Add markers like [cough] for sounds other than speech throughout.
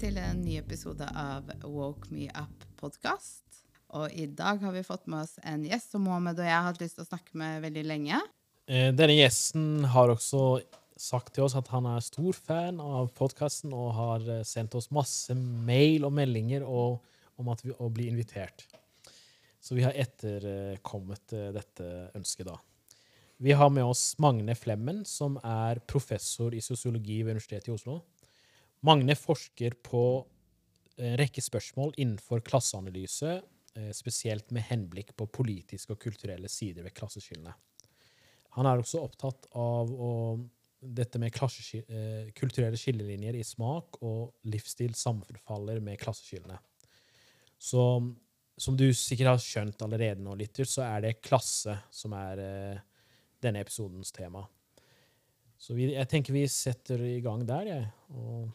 Til en ny episode av Woke Me Up-podkast. Og i dag har vi fått med oss en gjest som Mohammed og jeg har hatt lyst til å snakke med veldig lenge. Eh, Denne gjesten har også sagt til oss at han er stor fan av podkasten og har eh, sendt oss masse mail og meldinger og, om at vi, å bli invitert. Så vi har etterkommet eh, dette ønsket, da. Vi har med oss Magne Flemmen, som er professor i sosiologi ved Universitetet i Oslo. Magne forsker på en rekke spørsmål innenfor klasseanalyse, eh, spesielt med henblikk på politiske og kulturelle sider ved klasseskillene. Han er også opptatt av å, dette med eh, kulturelle skillelinjer i smak og livsstil sammenfaller med klasseskillene. Så som du sikkert har skjønt allerede nå, lytter, så er det klasse som er eh, denne episodens tema. Så vi, jeg tenker vi setter i gang der, jeg. Og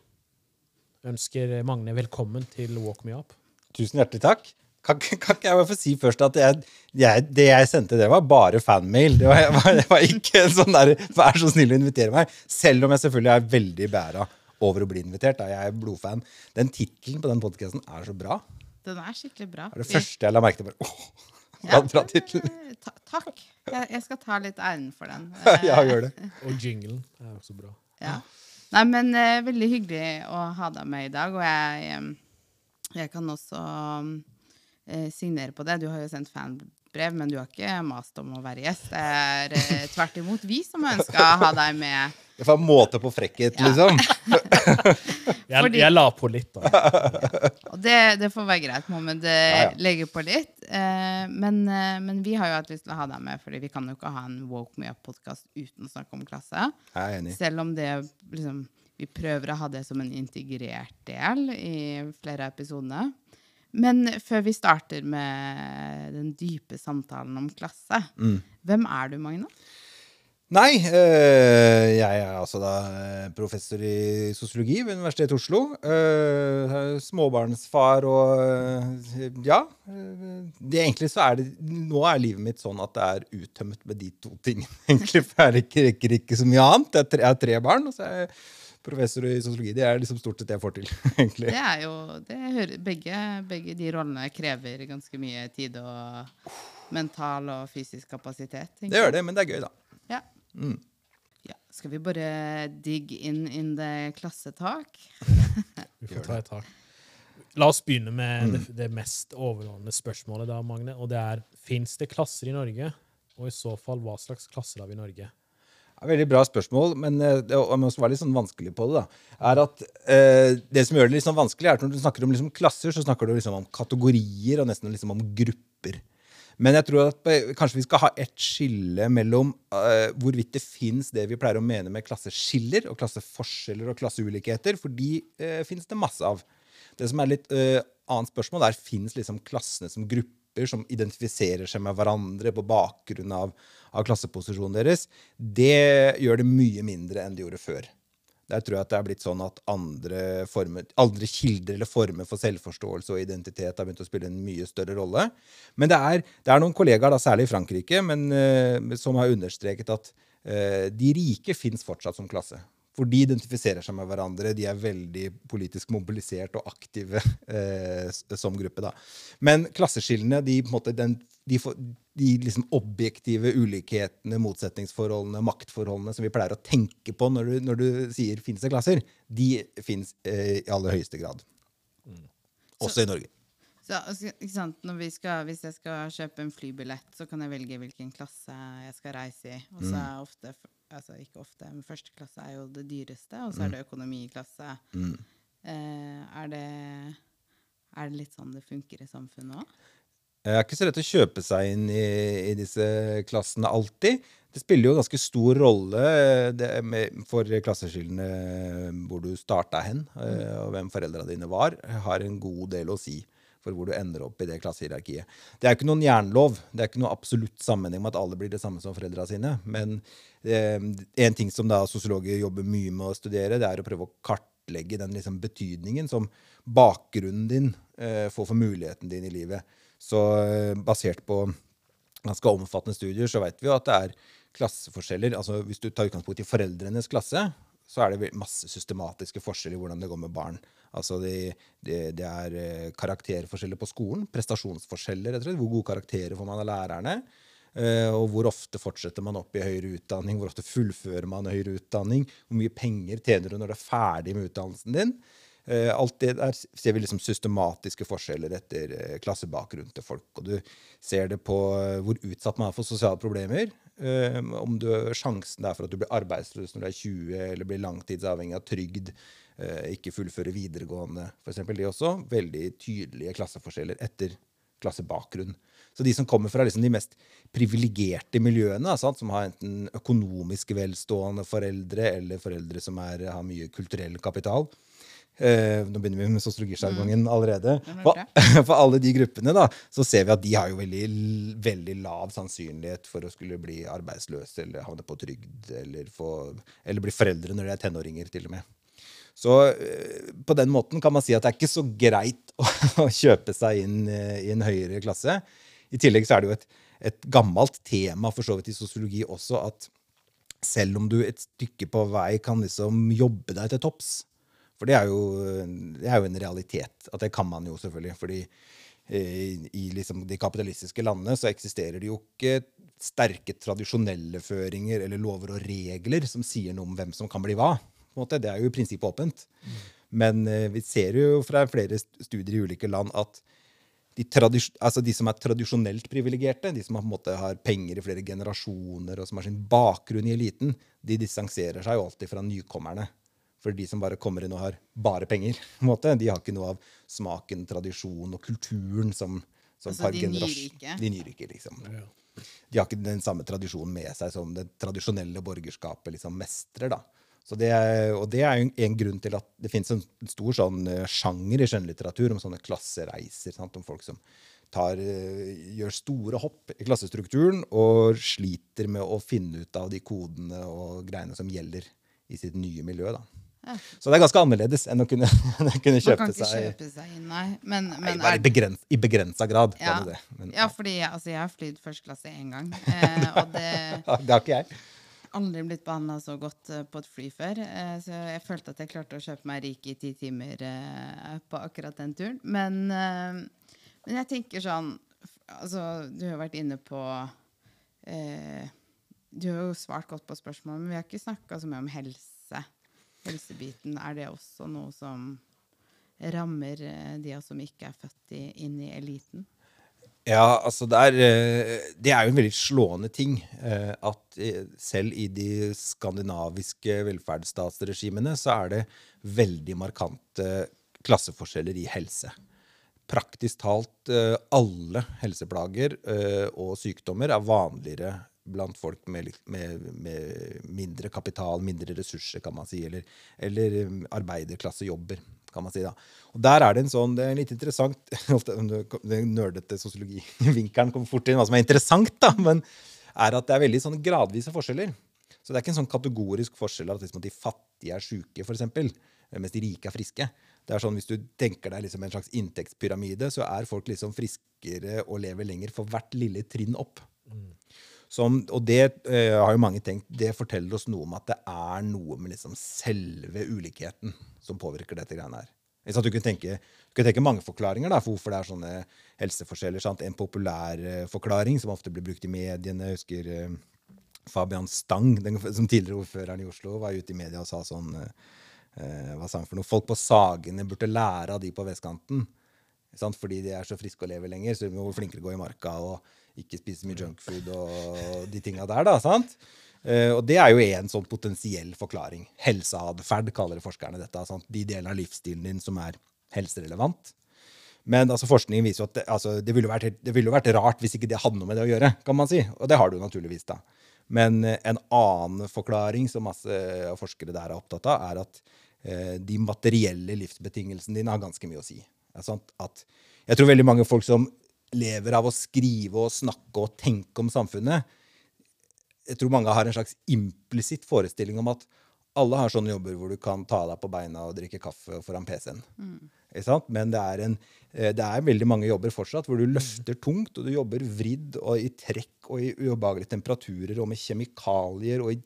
ønsker Magne velkommen til Walk Me Up. Tusen hjertelig takk. Kan, kan ikke jeg bare få si først at jeg, jeg, det jeg sendte, det var bare fanmail. Det var, var, det var ikke en sånn der Vær så snill å invitere meg. Selv om jeg selvfølgelig er veldig bæra over å bli invitert. Da. Jeg er blodfan. Den tittelen på den podkasten er så bra. Den er skikkelig bra. Det er det første jeg la merke til. Bare, åh, Ja, bra, bra tittel. eh, ta, takk. Jeg, jeg skal ta litt æren for den. [laughs] Ja, gjør det. Og jinglen er også bra. Ja. Nei, men eh, veldig hyggelig å ha deg med i dag, og jeg, jeg kan også eh, signere på det. Du har jo sendt fanbrev, men du har ikke mast om å være gjest. Det er eh, tvert imot vi som ønska å ha deg med. [laughs] Det var måte på frekkhet, Ja. liksom. [laughs] Jeg, Fordi- jeg la på litt, da. [laughs] Og det, det får være greit, Mohammed. eh, Ja, ja. Legge på litt. Eh, men, eh, men vi har jo hatt lyst til å ha deg med, fordi vi kan jo ikke ha en Woke Me Up-podkast uten å snakke om klasse. Jeg er enig. Selv om det liksom Vi prøver å ha det som en integrert del i flere av episodene. Men før vi starter med den dype samtalen om klasse, Mm. hvem er du, Magne? Nei, øh, jeg er altså da øh, professor i sosiologi ved Universitetet i Oslo. Øh, småbarnsfar og øh, ja. det, egentlig så er det Nå er livet mitt sånn at det er uttømt med de to tingene. [laughs] Egentlig, for jeg rekker, rekker ikke så mye annet. Jeg har tre barn, og så er jeg professor i sosiologi. Det er liksom stort sett det jeg får til, [laughs] egentlig. Det er jo det hører, begge, begge de rollene krever ganske mye tid og mental og fysisk kapasitet. Egentlig. Det gjør det, men det er gøy, da. Ja. Mm. ja. Skal vi bare digge inn in the klassetak? [laughs] Vi får ta et tak. La oss begynne med det, det mest overordnede spørsmålet, da, Magne. Og det er fins det klasser i Norge? Og i så fall, hva slags klasser har vi i Norge? Veldig bra spørsmål, men eh, jeg må også være litt sånn vanskelig på det. da, er at eh, Det som gjør det litt sånn vanskelig, er at når du snakker om liksom klasser, så snakker du liksom om kategorier og nesten liksom om grupper. Men jeg tror at eh, kanskje vi skal ha et skille mellom eh, hvorvidt det fins det vi pleier å mene med klasseskiller og klasseforskjeller og klasseulikheter, for de uh, fins det masse av. Det som er litt eh, annet spørsmål, er fins liksom klassene som grupper som identifiserer seg med hverandre på bakgrunn av, av klasseposisjonen deres. Det gjør det mye mindre enn det gjorde før. Der tror jeg at det er blitt sånn at andre, former, andre kilder eller former for selvforståelse og identitet har begynt å spille en mye større rolle. Men det er, det er noen kollegaer, da, særlig i Frankrike, men, eh, som har understreket at eh, de rike fins fortsatt som klasse. For de identifiserer seg med hverandre. De er veldig politisk mobilisert og aktive eh, som gruppe. da. Men klasseskillene, de, måte, den, de, de liksom objektive ulikhetene, motsetningsforholdene, maktforholdene som vi pleier å tenke på når du, når du sier 'fins det klasser', de fins eh, i aller høyeste grad. Også i Norge. Så, altså, skal, hvis jeg skal kjøpe en flybillett, så kan jeg velge hvilken klasse jeg skal reise i. Og så Mm. er ofte, altså ikke ofte, men første klasse er jo det dyreste, og så er det økonomiklasse. Mm. Eh, er, det, er det litt sånn det funker i samfunnet òg? Det er ikke så lett å kjøpe seg inn i, i disse klassene alltid. Det spiller jo ganske stor rolle eh, det med, for klasseskillene hvor du starta hen, eh, og hvem foreldra dine var, har en god del å si for hvor du ender opp i det klassehierarkiet. Det er ikke noen jernlov. Det er ikke noen absolutt sammenheng med at alle blir det samme som foreldra sine. Men eh, en ting som da sosiologer jobber mye med å studere, det er å prøve å kartlegge den liksom betydningen som bakgrunnen din eh, får for muligheten din i livet. Så eh, basert på ganske omfattende studier så vet vi jo at det er klasseforskjeller. Altså Hvis du tar utgangspunkt i foreldrenes klasse, så er det masse systematiske forskjeller i hvordan det går med barn. Altså det, det, det er eh, karakterforskjeller på skolen, prestasjonsforskjeller, rett og slett. Hvor gode karakterer får man av lærerne? Eh, og hvor ofte fortsetter man opp i høyere utdanning? Hvor ofte fullfører man høyere utdanning? Hvor mye penger tjener du når du er ferdig med utdannelsen din? Eh, alt det der ser vi liksom systematiske forskjeller etter klassebakgrunn til folk. Og du ser det på hvor utsatt man er for sosiale problemer. Om du, sjansen er for at du blir arbeidsløs når du er 20, eller blir langtidsavhengig av trygd, ikke fullføre videregående, f.eks. de også. Veldig tydelige klasseforskjeller etter klassebakgrunn. Så de som kommer fra liksom de mest privilegerte miljøene, sant? som har enten økonomisk velstående foreldre eller foreldre som er, har mye kulturell kapital eh, Nå begynner vi med sosiologisjargongen allerede. Er For, [laughs] for alle de gruppene da, så ser vi at de har jo veldig, veldig lav sannsynlighet for å skulle bli arbeidsløse eller havne på trygd eller, få, eller bli foreldre når de er tenåringer, til og med. Så eh, på den måten kan man si at det er ikke så greit å, [laughs] å kjøpe seg inn eh, i en høyere klasse. I tillegg så er det jo et, et gammelt tema for så vidt i sosiologi også at selv om du et stykke på vei kan liksom jobbe deg til topps For det er jo, det er jo en realitet. At det kan man jo selvfølgelig. fordi eh, i liksom de kapitalistiske landene så eksisterer det jo ikke sterke tradisjonelle føringer eller lover og regler som sier noe om hvem som kan bli hva. På en måte. Det er jo i prinsippet åpent. Men eh, vi ser jo fra flere studier i ulike land at de, altså de som er tradisjonelt privilegerte, de som har, på en måte har penger i flere generasjoner, og som har sin bakgrunn i eliten, de distanserer seg jo alltid fra nykommerne. For de som bare kommer inn og har bare penger, [laughs] på en måte, de har ikke noe av smaken, tradisjon og kulturen som, som Altså par de nyrike? De nyrike, liksom. De har ikke den samme tradisjonen med seg som det tradisjonelle borgerskapet liksom mestrer. da. Så det er, og det er jo en grunn til at det finnes en stor sånn eh, sjanger i skjønnlitteratur om sånne klassereiser. Sant? Om folk som tar, eh, gjør store hopp i klassestrukturen og sliter med å finne ut av de kodene og greiene som gjelder i sitt nye miljø. da. Ja. Så det er ganske annerledes enn å kunne, [laughs] kunne kjøpe seg kjøpe seg inn, nei. Men, Nei, men bare i, begrens, i begrensa grad. ja, det. Men, ja, fordi altså, jeg har flydd første klasse én gang. Eh, det [laughs] det har ikke jeg. Aldri blitt behandla så godt eh, på et fly før. Eh, så jeg følte at jeg klarte å kjøpe meg rik i ti timer eh, på akkurat den turen. Men, men jeg tenker sånn Altså, du har vært inne på eh, Du har jo svart godt på spørsmålet, men vi har ikke snakka så mye om helse. Helsebiten, er det også noe som rammer de som ikke er født i, inn i eliten? Ja, altså det er, eh, det er jo en veldig slående ting eh, at eh, selv i de skandinaviske velferdsstatsregimene så er det veldig markante klasseforskjeller i helse. Praktisk talt alle helseplager og sykdommer er vanligere blant folk med, med, med mindre kapital, mindre ressurser, kan man si, eller, eller arbeiderklassejobber, kan man si. da. Og der er det en sånn, det er litt interessant [laughs] Den nerdete sosiologivinkelen kommer fort inn, hva som er interessant, da, men er at det er veldig sånn gradvise forskjeller. Så det er ikke en sånn kategorisk forskjell at liksom de fattige er syke, f.eks., mens de rike er friske. Det er sånn, Hvis du tenker deg liksom en slags inntektspyramide, så er folk liksom friskere og lever lenger for hvert lille trinn opp. Som, og det eh, har jo mange tenkt, det forteller oss noe om at det er noe med liksom selve ulikheten som påvirker dette greiene her. Ikke at Du kan tenke, kan tenke mange forklaringer da, for hvorfor det er sånne helseforskjeller. Sant? En populær eh, forklaring som ofte blir brukt i mediene. Jeg husker eh, Fabian Stang, den, som tidligere ordføreren i Oslo, var ute i media og sa sånn eh, Hva sa han for noe? Folk på Sagene burde lære av de på vestkanten. Sant? Fordi de er så friske og lever lenger, så de må flinkere gå i marka og ikke spise mye junkfood og de tinga der. da, sant? Uh, og det er jo en sånn potensiell forklaring. Helseatferd kaller forskerne dette. Sant? De delene av livsstilen din som er helserelevant. Men altså, forskningen viser jo at det, altså, det ville vært, det ville vært rart hvis ikke det hadde noe med det å gjøre. kan man si. Og det har det jo naturligvis. da. Men uh, en annen forklaring som masse forskere der er opptatt av, er at eh, de materielle livsbetingelsene dine har ganske mye å si. At jeg tror veldig mange folk som lever av å skrive og snakke og tenke om samfunnet, jeg tror mange har en slags implisitt forestilling om at alle har sånne jobber hvor du kan ta deg på beina og drikke kaffe foran PC-en. Mm. Men det er, en, eh, det er veldig mange jobber fortsatt hvor du løfter tungt, og du jobber vridd og i trekk og i ubehagelige temperaturer og med kjemikalier og i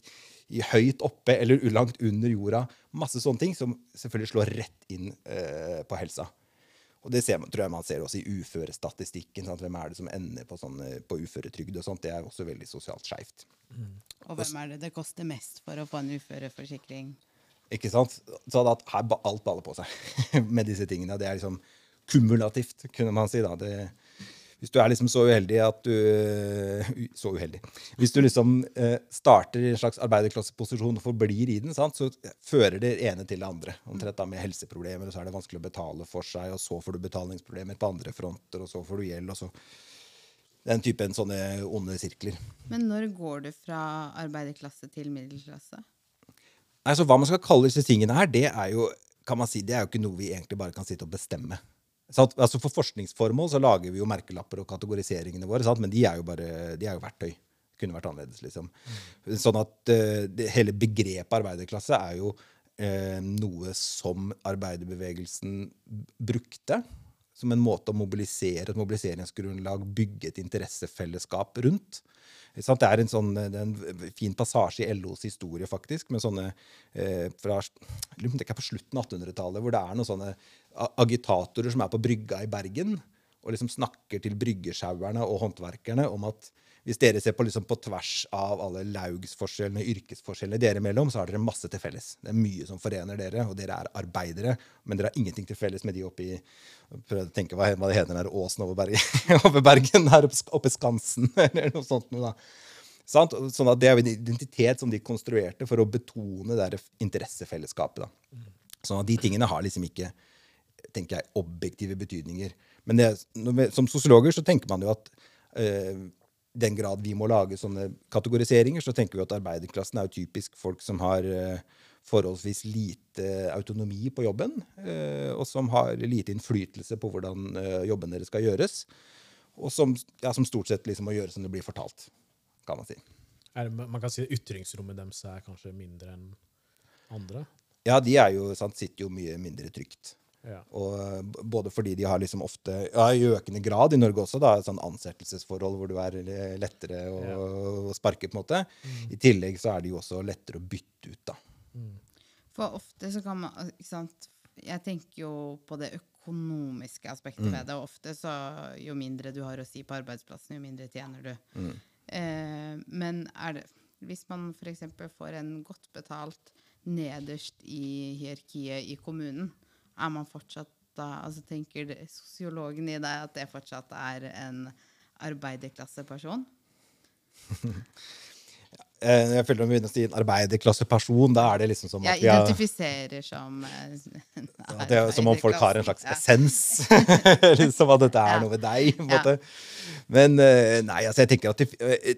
i høyt oppe eller langt under jorda. Masse sånne ting som selvfølgelig slår rett inn eh, på helsa. Og det ser, tror jeg man ser også i uførestatistikken. Sant? Hvem er det som ender på, sånne, på uføretrygd og sånt? Det er også veldig sosialt skeivt. Og hvem er det det koster mest for å få en uføreforsikring? Ikke sant? Så at her alt baller på seg [laughs] med disse tingene. Det er liksom kumulativt, kunne man si. da. Det, hvis du er liksom så uheldig at du Så uheldig. Hvis du liksom eh, starter i en slags arbeiderklasseposisjon og forblir i den, sant, så fører det ene til det andre. Omtrent da med helseproblemer, og så er det vanskelig å betale for seg, og så får du betalingsproblemer på andre fronter, og så får du gjeld, og så Den typen sånne onde sirkler. Men når går du fra arbeiderklasse til middelklasse? Altså, Hva man skal kalle disse tingene her, det er jo kan man si, det er jo ikke noe vi egentlig bare kan sitte og bestemme. Så at, altså For forskningsformål så lager vi jo merkelapper og kategoriseringene våre, sant? men de er jo bare de er jo verktøy. Kunne vært annerledes, liksom. Sånn at uh, det, hele begrepet arbeiderklasse er jo uh, noe som arbeiderbevegelsen brukte som en måte å mobilisere et mobiliseringsgrunnlag, bygge et interessefellesskap rundt. Det er en, sånn, det er en fin passasje i LOs historie, faktisk, med sånne eh, fra det er på slutten av 1800-tallet, hvor det er noen sånne agitatorer som er på brygga i Bergen og liksom snakker til bryggesjauerne og håndverkerne om at hvis dere ser på, liksom på tvers av alle laugsforskjellene, yrkesforskjellene dere imellom, så har dere masse til felles. Det er mye som forener dere, og dere er arbeidere. Men dere har ingenting til felles med de oppe i Prøv å tenke hva, det heter der Åsen over, Bergen, [laughs] over Bergen, her oppe, i Skansen, [laughs] eller noe sånt noe, da. Sånn at Det er jo en identitet som de konstruerte for å betone det interessefellesskapet. da. Sånn at de tingene har liksom ikke tenker jeg, objektive betydninger. Men det, som sosiologer så tenker man jo at øh, den grad vi må lage sånne kategoriseringer, så tenker vi at arbeiderklassen er jo typisk folk som har uh, forholdsvis lite autonomi på jobben, uh, og som har lite innflytelse på hvordan uh, jobben deres skal gjøres. Og som, ja, som, stort sett liksom må gjøre som det blir fortalt, kan man si. Er, man kan si at ytringsrommet deres er kanskje mindre enn andre? Ja, de jo, sant, sitter jo mye mindre trygt. Ja. Og eh, både fordi de har liksom ofte, ja, i økende grad i Norge også, da, sånn ansettelsesforhold hvor du er lettere å, ja. å sparke, på en måte. Mm. I tillegg så er det jo også lettere å bytte ut, da. Mm. For ofte så kan man ikke sant, Jeg tenker jo på det økonomiske aspektet mm. ved det. Og ofte så jo mindre du har å si på arbeidsplassen, jo mindre tjener du. Mm. Eh, men er det Hvis man f.eks. får en godt betalt nederst i hierarkiet i kommunen, er man fortsatt da altså Tenker sosiologen i deg at det fortsatt er en arbeiderklasseperson? [laughs] Eh, jeg føler når vi begynner å si en arbeiderklasseperson, da er det liksom som at Jeg identifiserer som eh, ja, Det som om folk har en slags essens. [laughs] liksom at dette er [laughs] noe ved deg. på en måte. Men eh, nei, altså jeg tenker at det,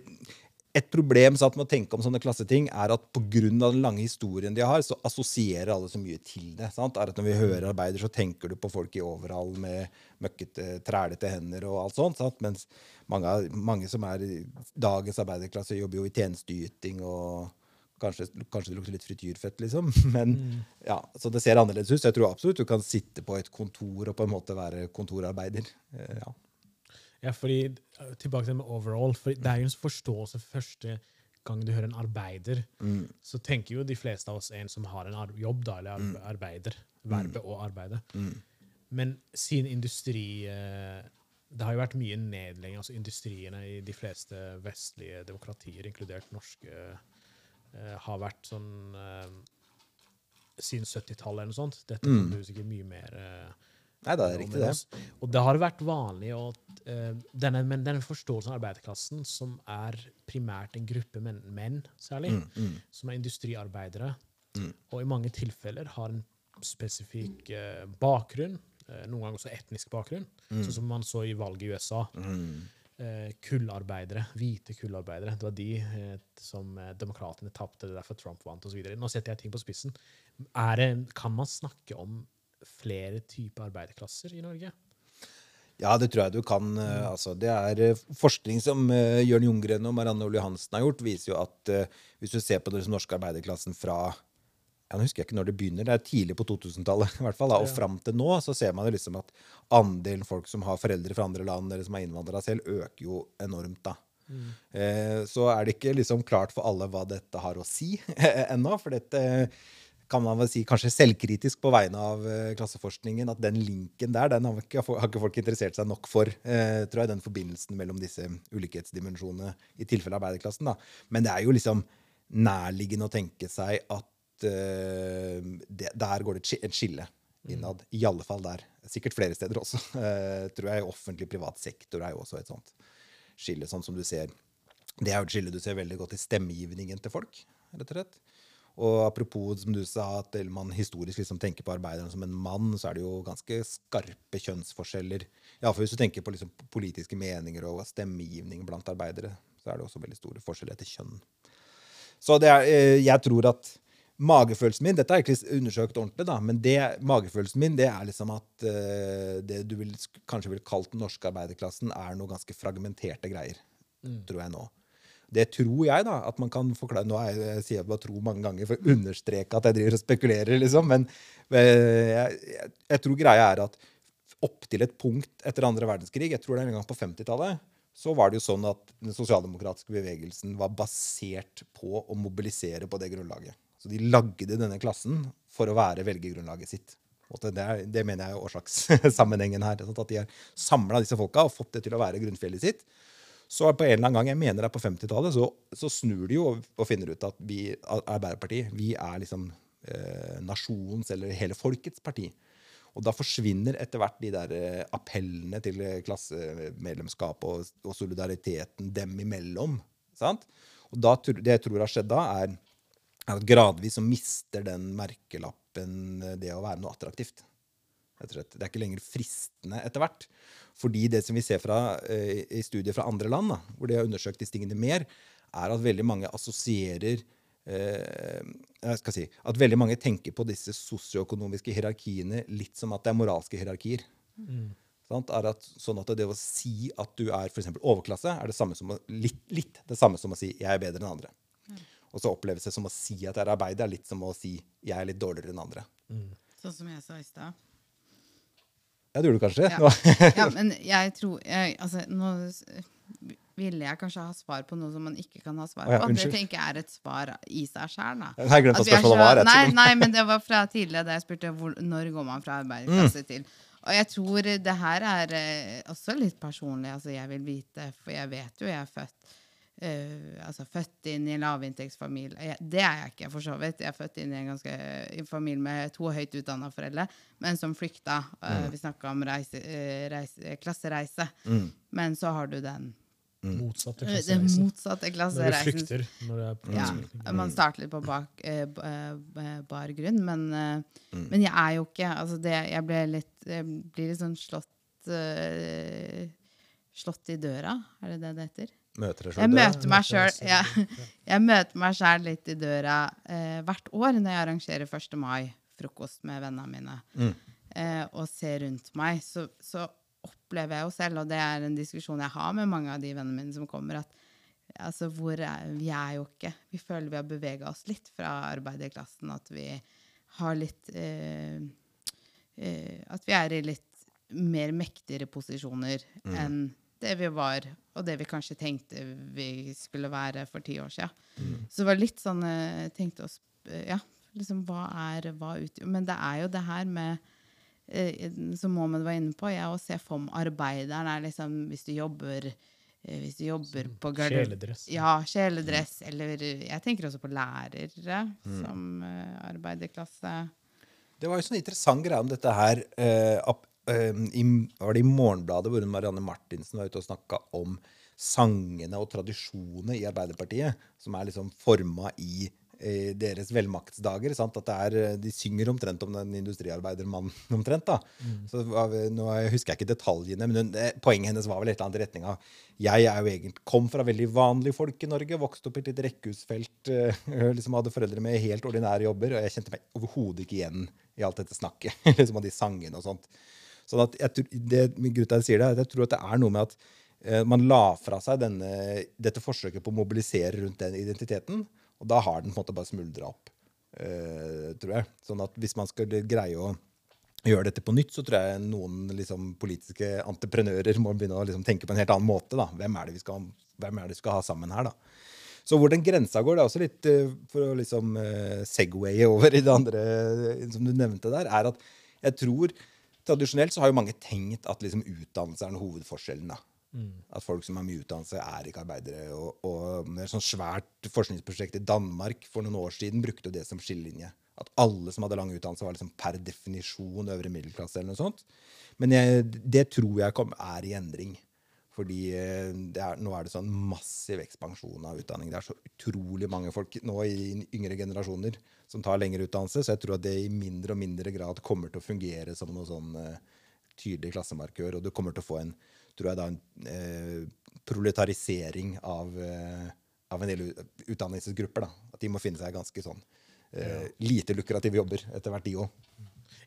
et problem så at å tenke om sånne klasseting, er at pga. den lange historien de har, så assosierer alle så mye til det. sant? Er at Når vi hører arbeider, så tenker du på folk i overhall med møkkete, trælete hender og alt sånt. Sant? Mens mange, mange, som er i dagens arbeiderklasse, jobber jo i tjenesteyting og Kanskje, kanskje, det lukter litt frityrfett, liksom. [laughs] Men mm. ja, Så det ser annerledes ut. Så jeg tror absolutt du kan sitte på et kontor og på en måte være kontorarbeider. Eh, ja. Ja, fordi, øh, tilbake til med overall, for Det er jo en forståelse første gang du hører en arbeider. Mm. Så tenker jo de fleste av oss en som har en jobb, da, eller mm. arbeider. Verbet og å arbeide. Mm. Men siden industri øh, Det har jo vært mye nedlegging. altså Industriene i de fleste vestlige demokratier, inkludert norske, uh, har vært sånn Siden 70-tallet eller noe sånt. Dette mm. kommer du sikkert mye mer uh, Nei, det er riktig, det. Og det har vært vanlig at uh, denne, men denne forståelsen av arbeiderklassen, som er primært en gruppe menn, menn særlig, mm, mm. som er industriarbeidere, mm. og i mange tilfeller har en spesifikk uh, bakgrunn, uh, noen ganger også etnisk bakgrunn, mm. sånn som man så i valget i USA. kullarbeidere, hvite kullarbeidere. Det var de som demokratene tapte, det derfor Trump vant osv. Nå setter jeg ting på spissen. Det, kan man snakke om flere typer arbeiderklasser i Norge? Ja, det tror jeg du kan. Mm. Altså, det er eh, Forskning som uh, Jørn Jungren og Marianne Ole Hansen har gjort, viser jo at uh, hvis du ser på den norske arbeiderklassen fra ja, nå husker jeg ikke når det begynner, det er tidlig på 2000-tallet, [laughs] i hvert fall, da, og ja. fram til nå, så ser man jo liksom at andelen folk som har foreldre fra andre land, eller som er innvandrere selv, øker jo enormt. da. Eh, så er det ikke liksom klart for alle hva dette har å si [laughs] ennå. For dette kan man vel si kanskje selvkritisk på vegne av eh, klasseforskningen, at den linken der den har ikke, har ikke folk interessert seg nok for. Eh, tror jeg, Den forbindelsen mellom disse ulikhetsdimensjonene i tilfelle arbeiderklassen. da. Men det er jo liksom nærliggende å tenke seg at eh, det, der går det et et skille innad. I alle fall der. Sikkert flere steder også. [laughs] Eh, tror jeg Offentlig-privat sektor er jo også et sånt skille, sånn som du ser. Det er jo et skille du ser veldig godt i stemmegivningen til folk, rett og slett. Og apropos som du sa, at man historisk liksom tenker på arbeideren som en mann, så er det jo ganske skarpe kjønnsforskjeller. Iallfall hvis du tenker på liksom politiske meninger og stemmegivning blant arbeidere, så er det også veldig store forskjeller etter kjønn. Så det er, eh, jeg tror at magefølelsen min Dette er ikke undersøkt ordentlig, da, men det, magefølelsen min det er liksom at eh, det du vil, kanskje ville kalt den norske arbeiderklassen, er noe ganske fragmenterte greier. Tror jeg nå. Det tror jeg, da. at man kan forklare, Nå er jeg, sier jeg bare tro mange ganger for å understreke at jeg driver og spekulerer, liksom. Men jeg, jeg, jeg tror greia er at opp til et punkt etter andre verdenskrig, jeg tror det er en gang på 50-tallet, så var det jo sånn at den sosialdemokratiske bevegelsen var basert på å mobilisere på det grunnlaget. Så de lagde denne klassen for å være velgergrunnlaget sitt. Det, er, det mener jeg er årsakssammenhengen her. At de har samla disse folka og fått det til å være grunnfjellet sitt. Så på en eller annen gang, jeg mener det er på 50-tallet, så, så snur de jo og, finner ut at vi, Arbeiderpartiet, vi er liksom eh, nasjonens eller hele folkets parti. Og da forsvinner etter hvert de der eh, appellene til klassemedlemskap og, og solidariteten dem imellom. Sant? Og da, det jeg tror har skjedd da, er, at gradvis så mister den merkelappen det å være noe attraktivt. Det er ikke lenger fristende etter hvert. Fordi det som vi ser fra, eh, i studier fra andre land, da, hvor de har undersøkt disse tingene mer, er at veldig mange assosierer eh, jeg skal si, At veldig mange tenker på disse sosioøkonomiske hierarkiene litt som at det er moralske hierarkier. Sant? Er at, sånn at det å si at du er for eksempel overklasse, er det samme som å, litt, litt det samme som å si 'jeg er bedre enn andre'. Og så oppleves det som å si at jeg er arbeider, er litt som å si 'jeg er litt dårligere enn andre'. Sånn som jeg sa i stad. Ja, det gjorde du kanskje? Ja. [laughs] Ja, men jeg tror jeg, Altså, nå ville jeg kanskje ha svar på noe som man ikke kan ha svar Å ja, på. Det tenker jeg er et svar i seg sjøl, Jeg har glemt hva At vi er spørsmålet var. Nei, nei, men det var fra tidligere da jeg spurte hvor, når går man fra Mm. til Og jeg tror det her er eh, også litt personlig. Altså, jeg vil vite, for jeg vet jo jeg er født eh, altså født inn i en lavinntektsfamilie. Det er jeg ikke, for så vidt. Jeg er født inn i en ganske i en familie med to høyt utdanna foreldre, men som flykta. Eh, vi snakka om reise, uh, reise, klassereise. Mm. Men så har du den, Motsatte den klassereisen. Når du flykter. Når du er på Ja, man starter litt på bak, eh, eh, bar grunn, men, eh, Mm. men jeg er jo ikke altså det, Jeg ble litt, jeg blir litt sånn slått eh, Slått i døra, er det det det heter? Møter deg Jeg møter meg sjøl ja, [laughs] Jeg møter meg selv litt i døra eh, hvert år når jeg arrangerer 1. mai-frokost med vennene mine, Mm. eh, og ser rundt meg, så, så opplever jeg jo selv, og det er en diskusjon jeg har med mange av de vennene mine som kommer, at altså, hvor er, vi er jo ikke Vi føler vi har bevega oss litt fra arbeiderklassen, at vi har litt eh, eh, At vi er i litt mer mektigere posisjoner enn det vi var, og det vi kanskje tenkte vi skulle være for ti år siden. Så det var litt sånn Jeg tenkte oss, eh, Ja, liksom hva er hva ut, Men det er jo det her med eh, som Mohammed var inne på, jeg å se for meg arbeideren er liksom Hvis du jobber eh, hvis du jobber på garder- Kjeledress. Ja, kjeledress. Eller eh, jeg tenker også på lærere Mm. som eh, arbeiderklasse. Det var jo sånn interessant greie om dette her. eh, eh, i, var det i Morgenbladet hvor Marianne Martinsen var ute og snakka om sangene og tradisjonene i Arbeiderpartiet, som er liksom forma i eh, deres velmaktsdager. Sant? At det er, eh, de synger omtrent om den industriarbeidermannen [laughs] omtrent. da. Så det nå husker jeg ikke detaljene, men hun, eh, poenget hennes var vel et eller annet i retning av jeg er jo egentlig, kom fra veldig vanlige folk i Norge, vokste opp i et rekkehusfelt, eh, [laughs] liksom hadde foreldre med helt ordinære jobber, og jeg kjente meg overhodet ikke igjen i alt dette snakket. [laughs] liksom av de sangene og sånt. Sånn at jeg, det, grunnen til at jeg sier det, er at jeg tror at det er noe med at eh, man la fra seg denne, dette forsøket på å mobilisere rundt den identiteten, og da har den på en måte bare smuldra opp, eh, tror jeg. Sånn at hvis man skal greie å gjøre dette på nytt, så tror jeg noen liksom, politiske entreprenører må begynne å liksom, tenke på en helt annen måte. Da. Hvem er det vi skal, hvem er det vi skal ha sammen her? da? Så hvor den grensa går, det er også litt uh, for å liksom uh, segwaye over i det andre uh, som du nevnte der, er at jeg tror Tradisjonelt så har jo mange tenkt at liksom, utdannelse er den hovedforskjellen. da. Mm. At folk som har mye utdannelse, er ikke arbeidere. Og, og et sånt svært forskningsprosjekt i Danmark for noen år siden brukte det som skillelinje. At alle som hadde lang utdannelse, var liksom per definisjon øvre middelklasse. eller noe sånt. Men jeg, det tror jeg kom, er i endring. Fordi eh, er, nå er det sånn massiv ekspansjon av utdanning. Det er så utrolig mange folk nå i yngre generasjoner som tar lengre utdannelse, så jeg tror at det i mindre og mindre grad kommer til å fungere som noe sånn uh, tydelig klassemarkør. Og du kommer til å få en, tror jeg da, en uh, proletarisering av, uh, av, en del utdanningsgrupper. da. At de må finne seg ganske sånn lite lukrative jobber etter hvert, de òg.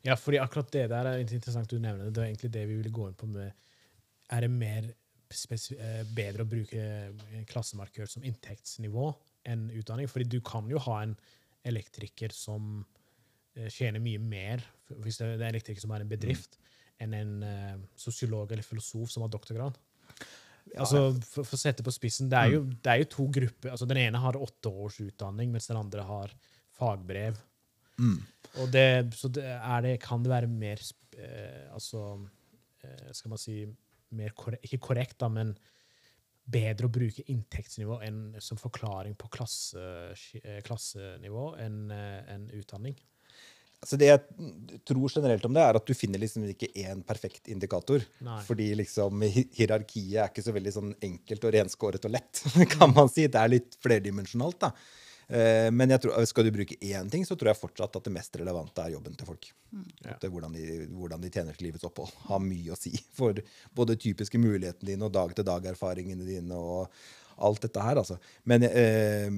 Ja, fordi akkurat det der er interessant du nevner. Det er egentlig det vi ville gå inn på med Er det mer bedre å bruke eh, klassemarkør som inntektsnivå enn utdanning. Fordi du kan jo ha en elektriker som eh, tjener mye mer, hvis det er en elektriker som har en bedrift, mm. enn en sosiolog eller filosof som har doktorgrad. Altså, for, for, å sette på spissen, det er, jo, mm. det er, jo, to grupper. altså Den ene har åtte års utdanning, mens den andre har fagbrev. Mm. Og det, så det, det, kan det være mer eh, Altså, eh, skal man si mer korrekt, ikke korrekt, da, men bedre å bruke inntektsnivå enn, som forklaring på klasse, eh, klassenivå enn eh, en utdanning? Altså det jeg tror generelt om det, er at du finner liksom ikke én perfekt indikator. Nei. Fordi liksom hierarkiet er ikke så veldig sånn enkelt og renskåret og lett, [laughs] kan man si. Det er litt flerdimensjonalt. da. Eh, men jeg tror, skal du bruke én ting, så tror jeg fortsatt at det mest relevante er jobben til folk. Mm. Ja. Hvordan, de, hvordan, de, tjener til livets opphold, har mye å si for både typiske mulighetene dine og dag-til-dag-erfaringene dine og alt dette her. Altså. Men eh,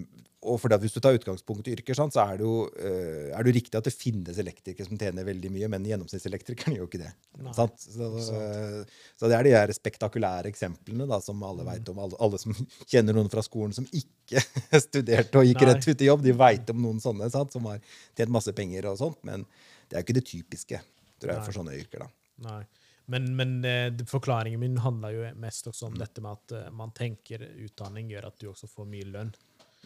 og for Hvis du tar utgangspunkt i yrker, så er det, jo, uh, er det jo riktig at det finnes elektrikere som tjener veldig mye, men gjennomsnittselektrikeren gjør ikke det. Så, uh, så, det er de her spektakulære eksemplene da, som alle mm. vet om. Alle, alle, som [laughs] kjenner noen fra skolen som ikke [laughs] studerte og gikk Nei. rett ut i jobb, de veit om noen sånne sant, som har tjent masse penger og sånt, men det er jo ikke det typiske tror jeg, for sånne yrker. da. Nei. Men, men eh, forklaringen min handler jo mest også om mm. dette med at uh, man tenker utdanning gjør at du også får mye lønn.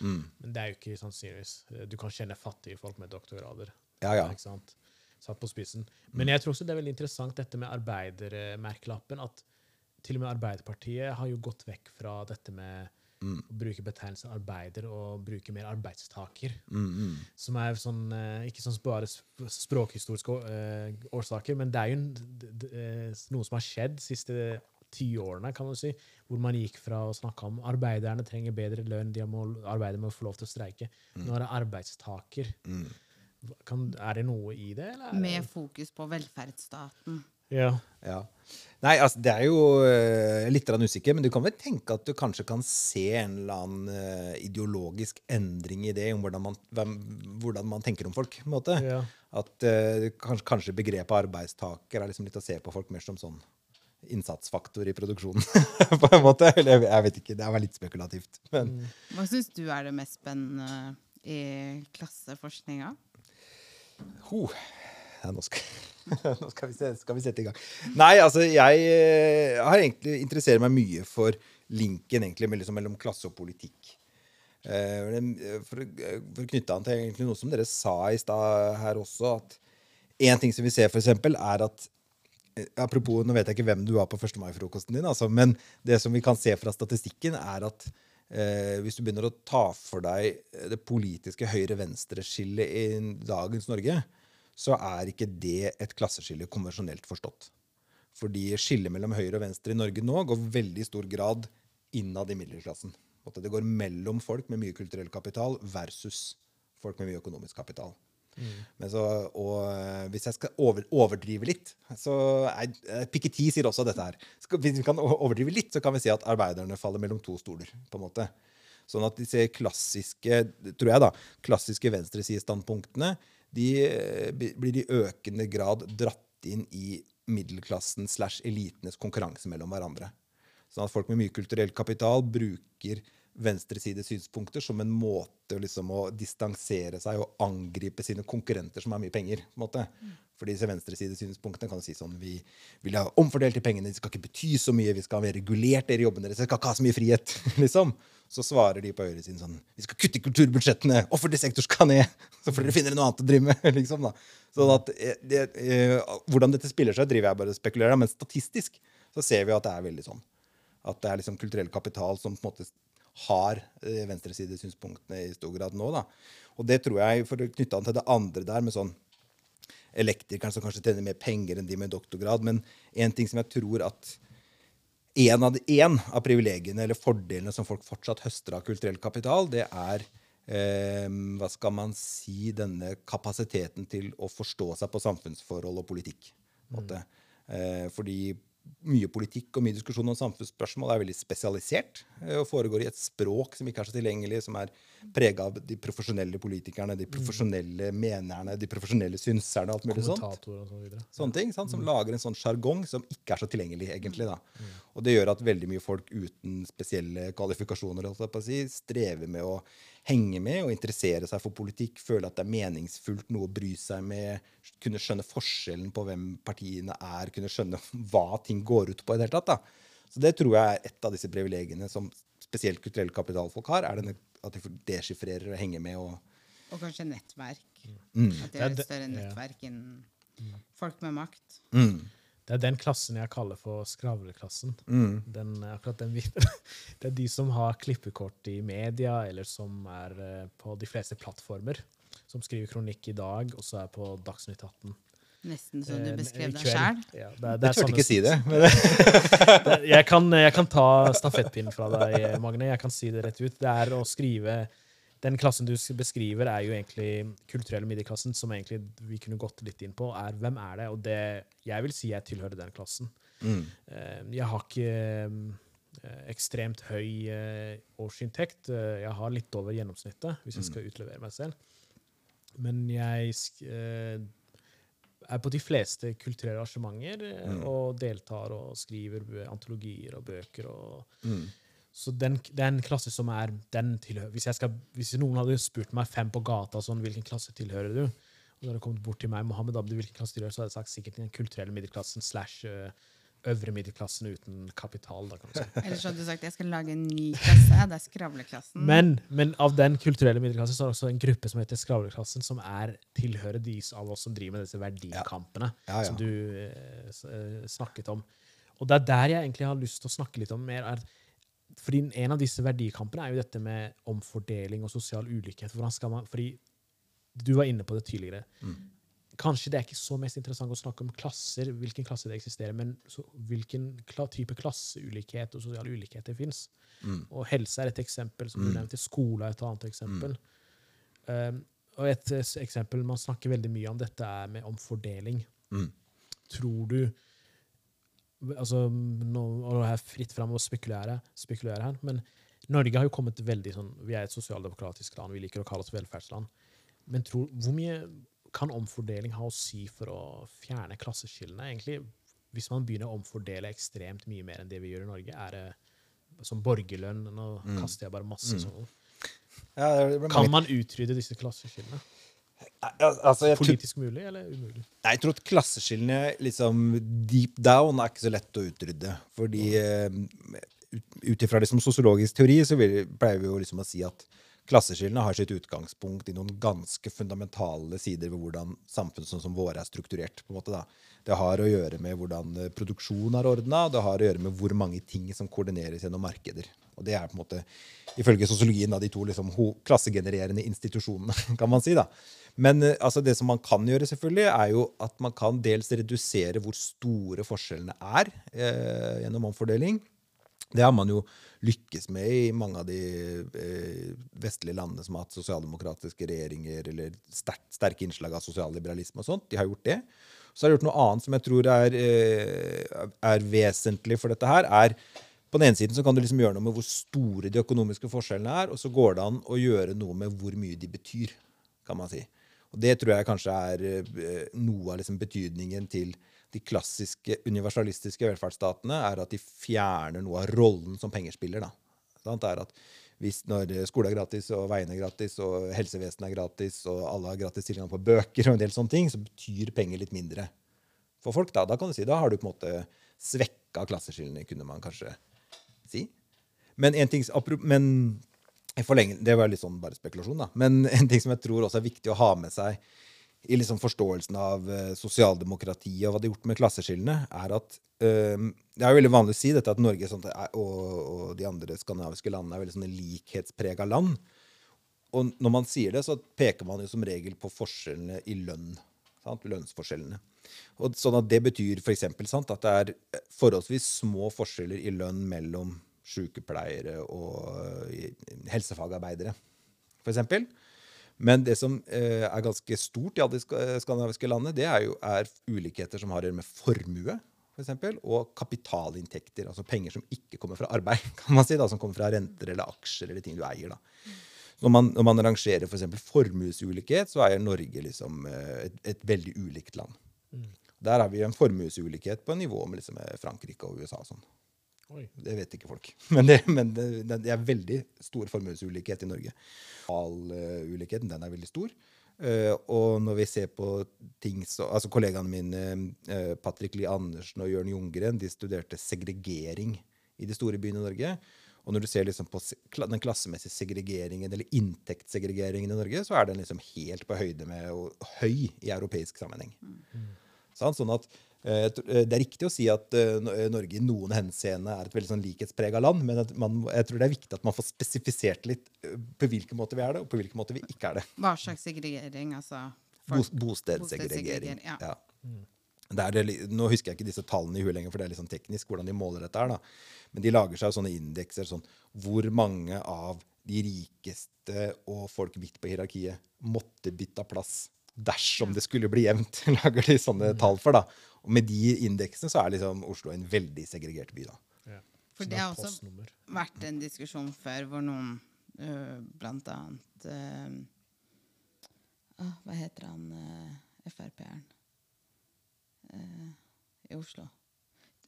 Mm. Men det er jo ikke sannsynligvis. Du kan kjenne fattige folk med doktorgrader. Ja, ja. Ikke sant? Satt på spissen. Men jeg tror også det er veldig interessant dette med arbeidermerkelappen. At til og med Arbeiderpartiet har jo gått vekk fra dette med Mm. bruke betegnelsen arbeider og bruke mer arbeidstaker. Mm, mm. Som er sånn, eh, ikke sånn bare språkhistoriske eh, årsaker, men det er jo eh, noe som har skjedd de siste ti årene, kan man si, hvor man gikk fra å snakke om arbeiderne trenger bedre lønn, de må arbeide med å få lov til å streike. Mm. Nå er det arbeidstaker. Mm. Kan, er det noe i det? Eller Med fokus på velferdsstaten. Ja. ja. Nei, altså, det er jo uh, litt usikker, men du kan vel tenke at du kanskje kan se en eller annen uh, ideologisk endring i det, om hvordan man, hvem, hvordan man tenker om folk. på en måte. Ja. At uh, kanskje, kanskje, begrepet arbeidstaker er liksom litt å se på folk mer som sånn innsatsfaktor i produksjonen. [laughs] på en måte. Eller jeg vet ikke, det er vel litt spekulativt. Men. Mm. Hva syns du er det mest spennende i klasseforskninga? Ho. Ja, nå, skal, [laughs] nå skal, vi se, skal, vi sette i gang. Nei, altså, jeg eh, har egentlig interessert meg mye for linken egentlig, liksom, mellom klasse og politikk. Eh, for, for å knytte an til noe som dere sa i stad her også, at en ting som vi ser, for eksempel, er at Eh, apropos, nå vet jeg ikke hvem du var på 1. mai-frokosten din, altså, men det som vi kan se fra statistikken, er at eh, hvis du begynner å ta for deg det politiske høyre-venstre-skillet i dagens Norge, så er ikke det et klasseskille konvensjonelt forstått. Fordi skillet mellom høyre og venstre i Norge nå går veldig stor grad innad i middelklassen. Det går mellom folk med mye kulturell kapital versus folk med mye økonomisk kapital. Mm. Så, og eh, hvis jeg skal over, overdrive litt så er, eh, Piketty sier også dette her. Skal, hvis vi kan overdrive litt, så kan vi si at arbeiderne faller mellom to stoler. på en måte. Sånn at disse klassiske tror jeg da, klassiske venstresidestandpunktene de eh, blir i økende grad dratt inn i middelklassen slash elitenes konkurranse mellom hverandre. Sånn at folk med mye kulturell kapital bruker venstresidesynspunkter som en måte liksom, å distansere seg og angripe sine konkurrenter som har mye penger. på en måte. For disse venstresidesynspunktene kan si sånn Vi vil ha omfordelt de pengene, de skal ikke bety så mye, vi skal ha regulert dere i jobben deres, dere skal ikke ha så mye frihet. [laughs] liksom. Så svarer de på høyresiden sånn Vi skal kutte i kulturbudsjettene, offentlig sektor skal ned, [laughs] så får dere finne noe annet å drive med. [laughs] liksom da. Sånn at eh, det, eh, Hvordan dette spiller seg, driver jeg bare og spekulerer, men statistisk så ser vi at det er veldig sånn. At det er liksom kulturell kapital som på en måte har eh, venstresidesynspunktene i stor grad nå. da. Og det tror jeg, for å knytte an til det andre der, med sånn elektrikeren som kanskje tjener mer penger enn de med doktorgrad, men en ting som jeg tror at en av, en av privilegiene eller fordelene som folk fortsatt høster av kulturell kapital, det er eh, hva skal man si, denne kapasiteten til å forstå seg på samfunnsforhold og politikk. Mm. Eh, fordi mye politikk og mye diskusjon om samfunnsspørsmål er veldig spesialisert eh, og foregår i et språk som ikke er så tilgjengelig, som er prega av de profesjonelle politikerne, de profesjonelle menerne, de profesjonelle synserne. alt mulig sånt. Og så. Sånne ting, sant? Som lager en sånn sjargong som ikke er så tilgjengelig. egentlig da. Og det gjør at veldig mye folk uten spesielle kvalifikasjoner si, strever med å henge med og interessere seg for politikk, føle at det er meningsfullt noe å bry seg med, kunne skjønne forskjellen på hvem partiene er, kunne skjønne [laughs] hva ting går ut på. i det hele tatt da. Så det tror jeg er et av disse privilegiene som spesielt kulturelle kapitalfolk har, er denne, at de deschiffrerer og henger med. og Og kanskje nettverk. Mm. At de har Det er et større nettverk enn folk med makt. mm, Det er den klassen jeg kaller for skravleklassen. mm, Den, akkurat den [laughs] det er de som har klippekort i media, eller som er eh, på de fleste plattformer. Som skriver kronikk i dag, og så er på Dagsnytt 18. Nesten som du Eh, beskrev deg sjæl. Ja, det, Jeg turte sånne- ikke si [laughs] Det- jeg, kan, jeg kan ta stafettpinnen fra deg, Magne. Jeg kan si det rett ut. Det er å skrive Den klassen du beskriver, er jo egentlig kulturelle middelklassen, som egentlig vi kunne gått litt inn på. er Hvem er det? Og det, jeg vil si jeg tilhører den klassen. mm, Eh, Jeg har ikke eh, ekstremt høy eh, årsinntekt. Jeg har litt over gjennomsnittet, hvis jeg skal utlevere meg selv. Men jeg er på de fleste kulturelle arrangementer mm. og deltar og skriver antologier og bøker. Og, mm, så den, det er en klasse som er den tilhører hvis, jeg skal, hvis noen hadde spurt meg fem på gata sånn, hvilken klasse tilhører du, og da hadde kommet bort til meg, Mohammed Abdi, hvilken klasse tilhører, så hadde jeg sagt sikkert den kulturelle middelklassen slash eh, øvre middelklassen uten kapital. Da, kan du si. [laughs] Eller så hadde du sagt jeg skal lage en ny klasse. Det er skravleklassen. Men, men av den kulturelle middelklassen så er det også en gruppe som heter skravleklassen, som er, tilhører de av oss som driver med disse verdikampene Ja, ja. som du eh, eh, snakket om. Og det er der jeg egentlig har lyst til å snakke litt om mer. Er, fordi En av disse verdikampene er jo dette med omfordeling og sosial ulikhet. Hvordan skal man, fordi Du var inne på det tidligere. Kanskje det er ikke så mest interessant å snakke om klasser, hvilken klasse det eksisterer, men så, hvilken kla, type klasseulikhet og sosial ulikhet det fins. Og helse er et eksempel, som du nevnte. Skole er et annet eksempel. Um, og et eksempel man snakker veldig mye om dette, er med omfordeling. mm. Tror du altså, nå, og det er fritt fram å spekulere, spekulere her, men Norge har jo kommet veldig sånn Vi er et sosialdemokratisk land, vi liker å kalle oss velferdsland. Men tror, hvor mye kan omfordeling ha å si for å fjerne klasseskillene? egentlig? Hvis man begynner å omfordele ekstremt mye mer enn det vi gjør i Norge, er det som borgerlønn Nå kaster jeg bare masse sånn. ja, Kan man utrydde disse klasseskillene? Altså, jeg tror- Politisk mulig eller umulig? Nei, jeg tror at klasseskillene liksom deep down er ikke så lett å utrydde. Fordi eh, ut- ifra liksom sosiologisk teori så vil, pleier vi jo liksom å si at klasseskillene har sitt utgangspunkt i noen ganske fundamentale sider ved hvordan samfunn sånn som våre er strukturert. på en måte da. Det har å gjøre med hvordan eh, produksjon er ordna, det har å gjøre med hvor mange ting som koordineres gjennom markeder. Og det er på en måte, ifølge sosiologien, av de to liksom, klassegenererende institusjonene, [laughs] kan man si. da. Men eh, altså, det som man kan gjøre, selvfølgelig, er jo at man kan dels redusere hvor store forskjellene er eh, gjennom omfordeling. Det har man jo lykkes med i mange av de eh, vestlige landene som har hatt sosialdemokratiske regjeringer eller sterk, sterke innslag av sosialliberalisme og sånt. De har gjort det. Så har de gjort noe annet som jeg tror er, eh, er vesentlig for dette her. er på den ene siden så kan du liksom gjøre noe med hvor store de økonomiske forskjellene er, og så går det an å gjøre noe med hvor mye de betyr, kan man si. Og Det tror jeg kanskje er eh, noe av liksom betydningen til de klassiske universalistiske velferdsstatene, er at de fjerner noe av rollen som penger spiller. Sant? Er at hvis når skole er gratis, og veiene er gratis, og helsevesenet er gratis, og alle har gratis tilgang på bøker, og en del sånne ting, så betyr penger litt mindre for folk. Da, da kan du si, da har du på en måte svekka klasseskillene, kunne man kanskje. Men en ting, men det var litt sånn bare spekulasjon, da. Men [laughs] en ting som jeg tror også er viktig å ha med seg i liksom forståelsen av eh, sosialdemokratiet og hva det har gjort med klasseskillene, er at eh, Det er jo veldig vanlig å si dette at Norge sånt, er, og, og de andre skandinaviske landene er veldig sånne likhetsprega land. Og når man sier det, så peker man jo som regel på forskjellene i lønn. Sant? Lønnsforskjellene. Og sånn at Det betyr eksempel, at det er forholdsvis små forskjeller i lønn mellom sykepleiere og eh, helsefagarbeidere, eksempel. Men det som eh, er ganske stort i alle de skandinaviske landene, det er jo er ulikheter som har å gjøre med formue, for eksempel, og kapitalinntekter, altså penger som ikke kommer fra arbeid, [laughs] kan man si, da, som kommer fra renter eller aksjer eller ting du eier. da. Når man, når man rangerer for eksempel formuesulikhet, så er Norge liksom eh, et, et veldig ulikt land. Der har vi en formuesulikhet på nivå med liksom eh, Frankrike og USA. og sånn. Oi. Det vet ikke folk. [laughs] Men det, men det, det er veldig stor formuesulikhet i Norge. Ulikheten, den er veldig stor. Uh, og når vi ser på ting så altså Kollegaene mine uh, Patrick Lie Andersen og Jørn Ljunggren de studerte segregering i de store byene i Norge. Og når du ser liksom på den klassemessige segregeringen eller inntektssegregeringen i Norge, så er den liksom helt på høyde med og høy i europeisk sammenheng. Mm. Sånn at eh, eh, Det er riktig å si at eh, Norge i noen henseende er et veldig sånn likhetsprega land, men at man, jeg tror det er viktig at man får spesifisert litt på hvilken måte vi er det, og på hvilken måte vi ikke er det. Hva slags segregering, altså? Bos, folk- bostedssegregering. bostedssegregering, ja. Ja. Det er det, nå husker jeg ikke disse tallene i huet lenger, for det er litt sånn teknisk hvordan de måler dette. her da. Men de lager seg sånne indekser sånn hvor mange av de rikeste og folk midt på hierarkiet måtte bytte plass dersom det skulle bli jevnt. [laughs] lager de sånne tall for da. Og med de indeksene så er liksom Oslo en veldig segregert by. da. Ja. For det har også vært en diskusjon før hvor noen øh, blant annet øh, ah, Hva heter han øh, Frp-eren øh, i Oslo?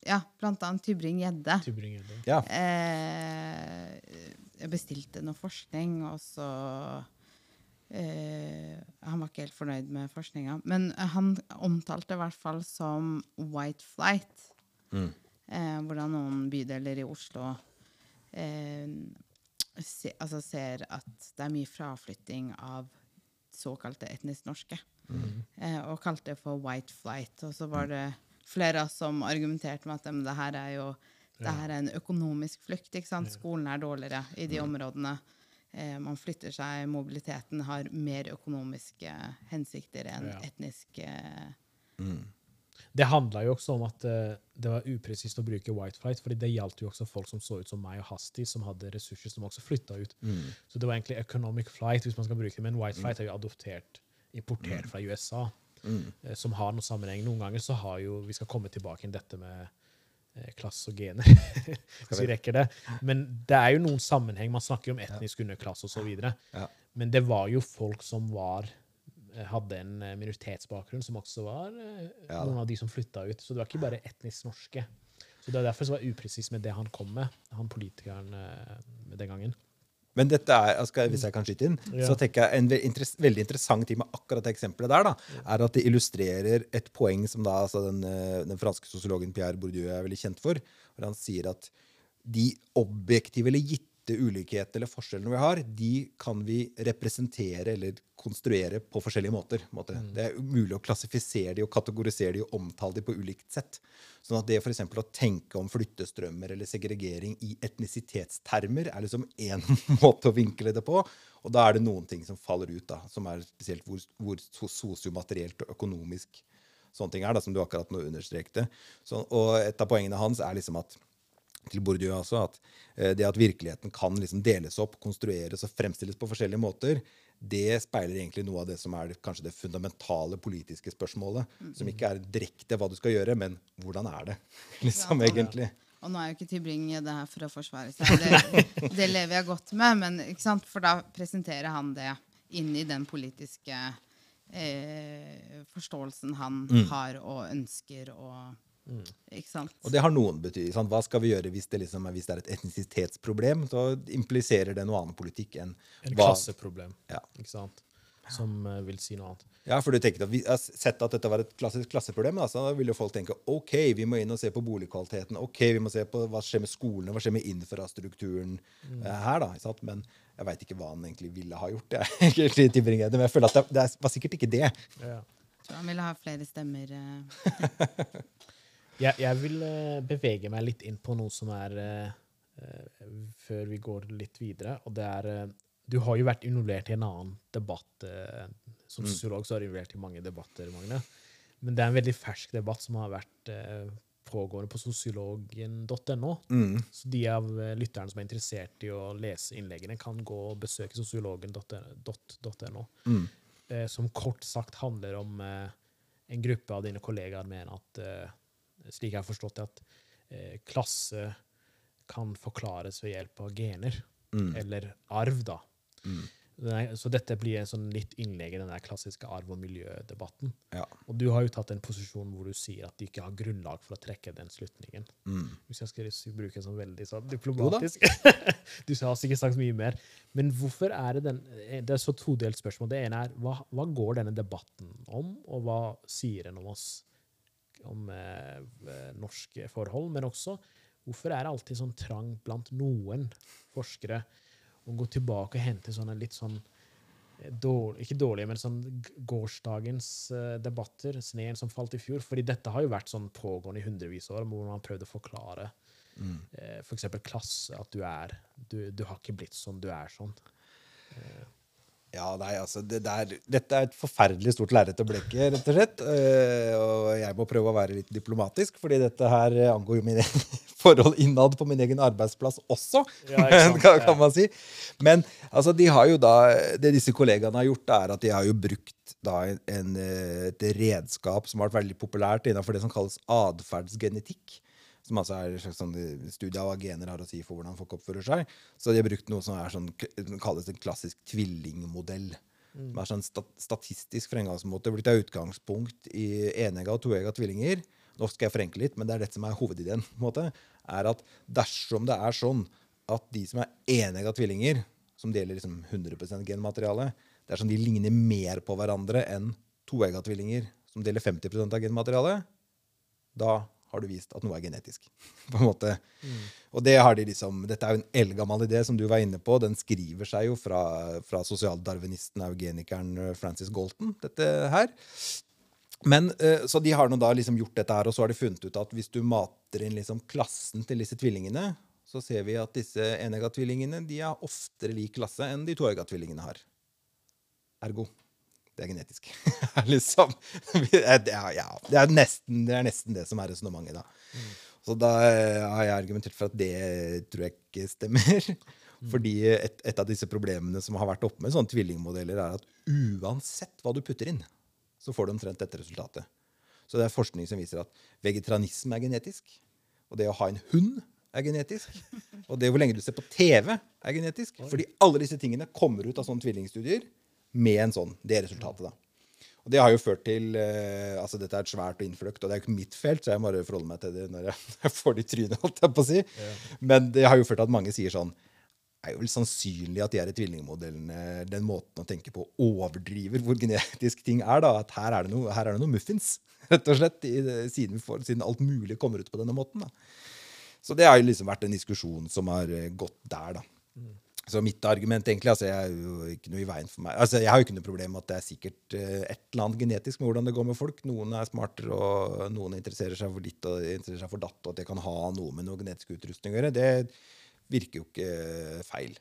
Ja, blant annet Tybring-Gjedde. Tybring-Gjedde. Ja. Eh, jeg bestilte noe forskning, og så eh, Han var ikke helt fornøyd med forskninga. Men han omtalte i hvert fall som white flight. Eh, hvordan noen bydeler i Oslo eh, se, altså ser at det er mye fraflytting av såkalte etnisk norske. Eh, og kalte det for white flight. Og så var det flere som argumenterte med at men det her er jo det her er en økonomisk flukt. ikke sant? Skolen er dårligere i de områdene. Eh, man flytter seg, mobiliteten har mer økonomiske hensikter enn etniske Det handla jo også om at eh, det var upresist å bruke white flight, fordi det gjaldt jo også folk som så ut som meg og Hasti, som hadde ressurser som også flytta ut. Så det var egentlig economic flight, hvis man skal bruke det, men white flight er jo adoptert, importert fra USA, mm. som har noen sammenheng. Noen ganger så har jo Vi skal komme tilbake til dette med eh, klasse og gener, [laughs] hvis vi rekker det. Men det er jo noen sammenheng. Man snakker jo om etnisk underklasse osv. Ja. Men det var jo folk som var eh, hadde en eh, minoritetsbakgrunn, som også var eh, Ja noen av de som flytta ut. Så det var ikke bare etnisk norske. Så Det var derfor det var upresis med det han kom med, han politikeren eh, den gangen. Men dette er, hvis jeg kan skyte inn, Ja. så tenker jeg en veldig interessant ting med akkurat det eksempelet der, da, er at det illustrerer et poeng som da, altså den, eh, den franske sosiologen Pierre Bourdieu er veldig kjent for, hvor han sier at de objektive eller gitte ulikhetene eller forskjellene vi har, de kan vi representere eller konstruere på forskjellige måter. måte. Det er mulig å klassifisere de og kategorisere de og omtale de på ulikt sett. Sånn at det for eksempel å tenke om flyttestrømmer eller segregering i etnisitetstermer er liksom én [laughs] måte å vinkle det på. Og da er det noen ting som faller ut, da, som er spesielt hvor, hvor so- sosiomaterielt og økonomisk sånne ting er, da, som du akkurat nå understrekte. Så, og et av poengene hans er liksom at til Bourdieu altså, at eh, det at virkeligheten kan liksom deles opp, konstrueres og fremstilles på forskjellige måter, det speiler egentlig noe av det som er kanskje det fundamentale politiske spørsmålet. Som ikke er direkte hva du skal gjøre, men hvordan er det, [laughs] liksom, Ja. egentlig. Og nå er jo ikke Tybring det her for å forsvare seg, det, [laughs] det lever jeg godt med, men for da presenterer han det inn i den politiske eh, forståelsen han har og ønsker å Ikke sant? Og det har noen betydning. Sant? Hva skal vi gjøre hvis det, liksom er, hvis det er et etnisitetsproblem? Så impliserer det noe annen politikk enn En hva klasseproblem, Ja. ikke sant? Som uh, vil si noe annet. Ja, for du tenker at vi har sett at dette var et klassisk klasseproblem. Da, så da vil jo folk tenke ok, vi må inn og se på boligkvaliteten. Ok, vi må se på hva skjer med skolene, hva skjer med infrastrukturen eh, her. da, sant? Men jeg veit ikke hva han egentlig ville ha gjort. Jeg, [laughs] men jeg føler at det, det var sikkert ikke det. Ja. Tror han ville ha flere stemmer. eh. [laughs] Jeg, jeg vil eh, bevege meg litt inn på noe som er uh, Før vi går litt videre. Og det er uh, Du har jo vært involvert i en annen debatt. Uh, som sosiolog så har du involvert i mange debatter, Magne. Men det er en veldig fersk debatt som har vært pågående på sosiologen.no. Så de av lytterne som er interessert i å lese innleggene, kan gå og besøke sosiologen.no. Eh, som kort sagt handler om en gruppe av dine kollegaer mener at slik jeg har forstått det, at eh, klasse kan forklares ved hjelp av gener. Eller arv, da. Er- Så dette blir en sånn litt innlegg i den der klassiske arv- og miljødebatten. Ja. Og du har jo tatt en posisjon hvor du sier at du ikke har grunnlag for å trekke den slutningen. Hvis jeg skal bruke en sånn veldig sånn diplomatisk [laughs] Du har sikkert sagt mye mer. Men hvorfor er det den Det er så todelt spørsmål. Det ene er hva, hva går denne debatten om, og hva sier den om oss? Om eh, norske forhold, men også hvorfor er det alltid sånn trang blant noen forskere å gå tilbake og hente sånne litt sånn eh, dårlig, ikke dårlige, men sånn gårsdagens eh, debatter, sneen som falt i fjor. Fordi dette har jo vært sånn pågående i hundrevis av år, hvor man har prøvd å forklare eh, for eksempel klasse, at du er du, du har ikke blitt sånn, du er sånn. Ja, nei, altså, det der, Dette er et forferdelig stort lerret å blekke, rett og slett. Uh, og jeg må prøve å være litt diplomatisk, fordi dette her eh, angår jo mine [laughs] forhold innad på min egen arbeidsplass også, Ja, [laughs] sant? kan, kan man si. Men altså, de har jo da, det disse kollegaene har gjort, er at de har jo brukt da en, en, eh, et redskap som har vært veldig populært innenfor det som kalles atferdsgenetikk. Som altså er en slags sånn studie av hva gener har å si for hvordan folk oppfører seg. Så de har brukt noe som er sånn, som kalles en klassisk tvillingmodell. Som er sånn stat statistisk fremgangsmåte blitt av utgangspunkt i enegga og toegga tvillinger. Nå skal jeg forenkle litt, men det er dette som er hovedideen. på en måte, er at Dersom det er sånn at de som er enegga tvillinger, som deler liksom 100% genmateriale, er sånn de ligner mer på hverandre enn toegga tvillinger, som deler 50 av genmaterialet, da har du vist at noe er genetisk. [laughs] på en måte. Og det har de liksom, Dette er jo en eldgammel idé, som du var inne på. Den skriver seg jo fra, fra sosialdarwinisten, eugenikeren eh, Francis Galton, dette her. Men, eh, Så de har nå da liksom gjort dette her, og så har de funnet ut at hvis du mater inn liksom klassen til disse tvillingene, så ser vi at disse enegga tvillingene de er oftere lik klasse enn de toegga tvillingene har. Ergo det er genetisk. [laughs] liksom. ja, det, er nesten, det er nesten det som er resonnementet, da. Så da eh, har jeg argumentert for at det tror jeg ikke stemmer. Fordi et, et av disse problemene som har vært oppe med sånne tvillingmodeller, er at uansett hva du putter inn, så får du omtrent dette resultatet. Så det er forskning som viser at vegetarianisme er genetisk. Og det å ha en hund er genetisk. [laughs] Og det hvor lenge du ser på TV, er genetisk. Fordi alle disse tingene kommer ut av sånne tvillingstudier med en sånn, det resultatet. da. Og det har jo ført til eh, altså Dette er et svært og innfløkt, og det er jo ikke mitt felt, så jeg må bare forholde meg til det når jeg, [laughs] får det i trynet. holdt jeg på å si. Men det har jo ført til at mange sier sånn det er jo vel sannsynlig at de her tvillingmodellene, den måten å tenke på, overdriver hvor genetisk ting er. da, At her er det noe, her er det noe muffins, [laughs] rett og slett, i, siden, får, siden alt mulig kommer ut på denne måten. da. Så det har jo liksom vært en diskusjon som har eh, gått der, da. Så mitt argument egentlig, altså jeg er ikke noe i veien for meg. Altså Jeg har jo ikke noe problem med at det er sikkert eh, et eller annet genetisk med hvordan det går med folk. Noen er smartere, og noen interesserer seg for ditt og interesserer seg for datt, og at det kan ha noe med noe genetisk utrustning å gjøre. Det virker jo ikke feil.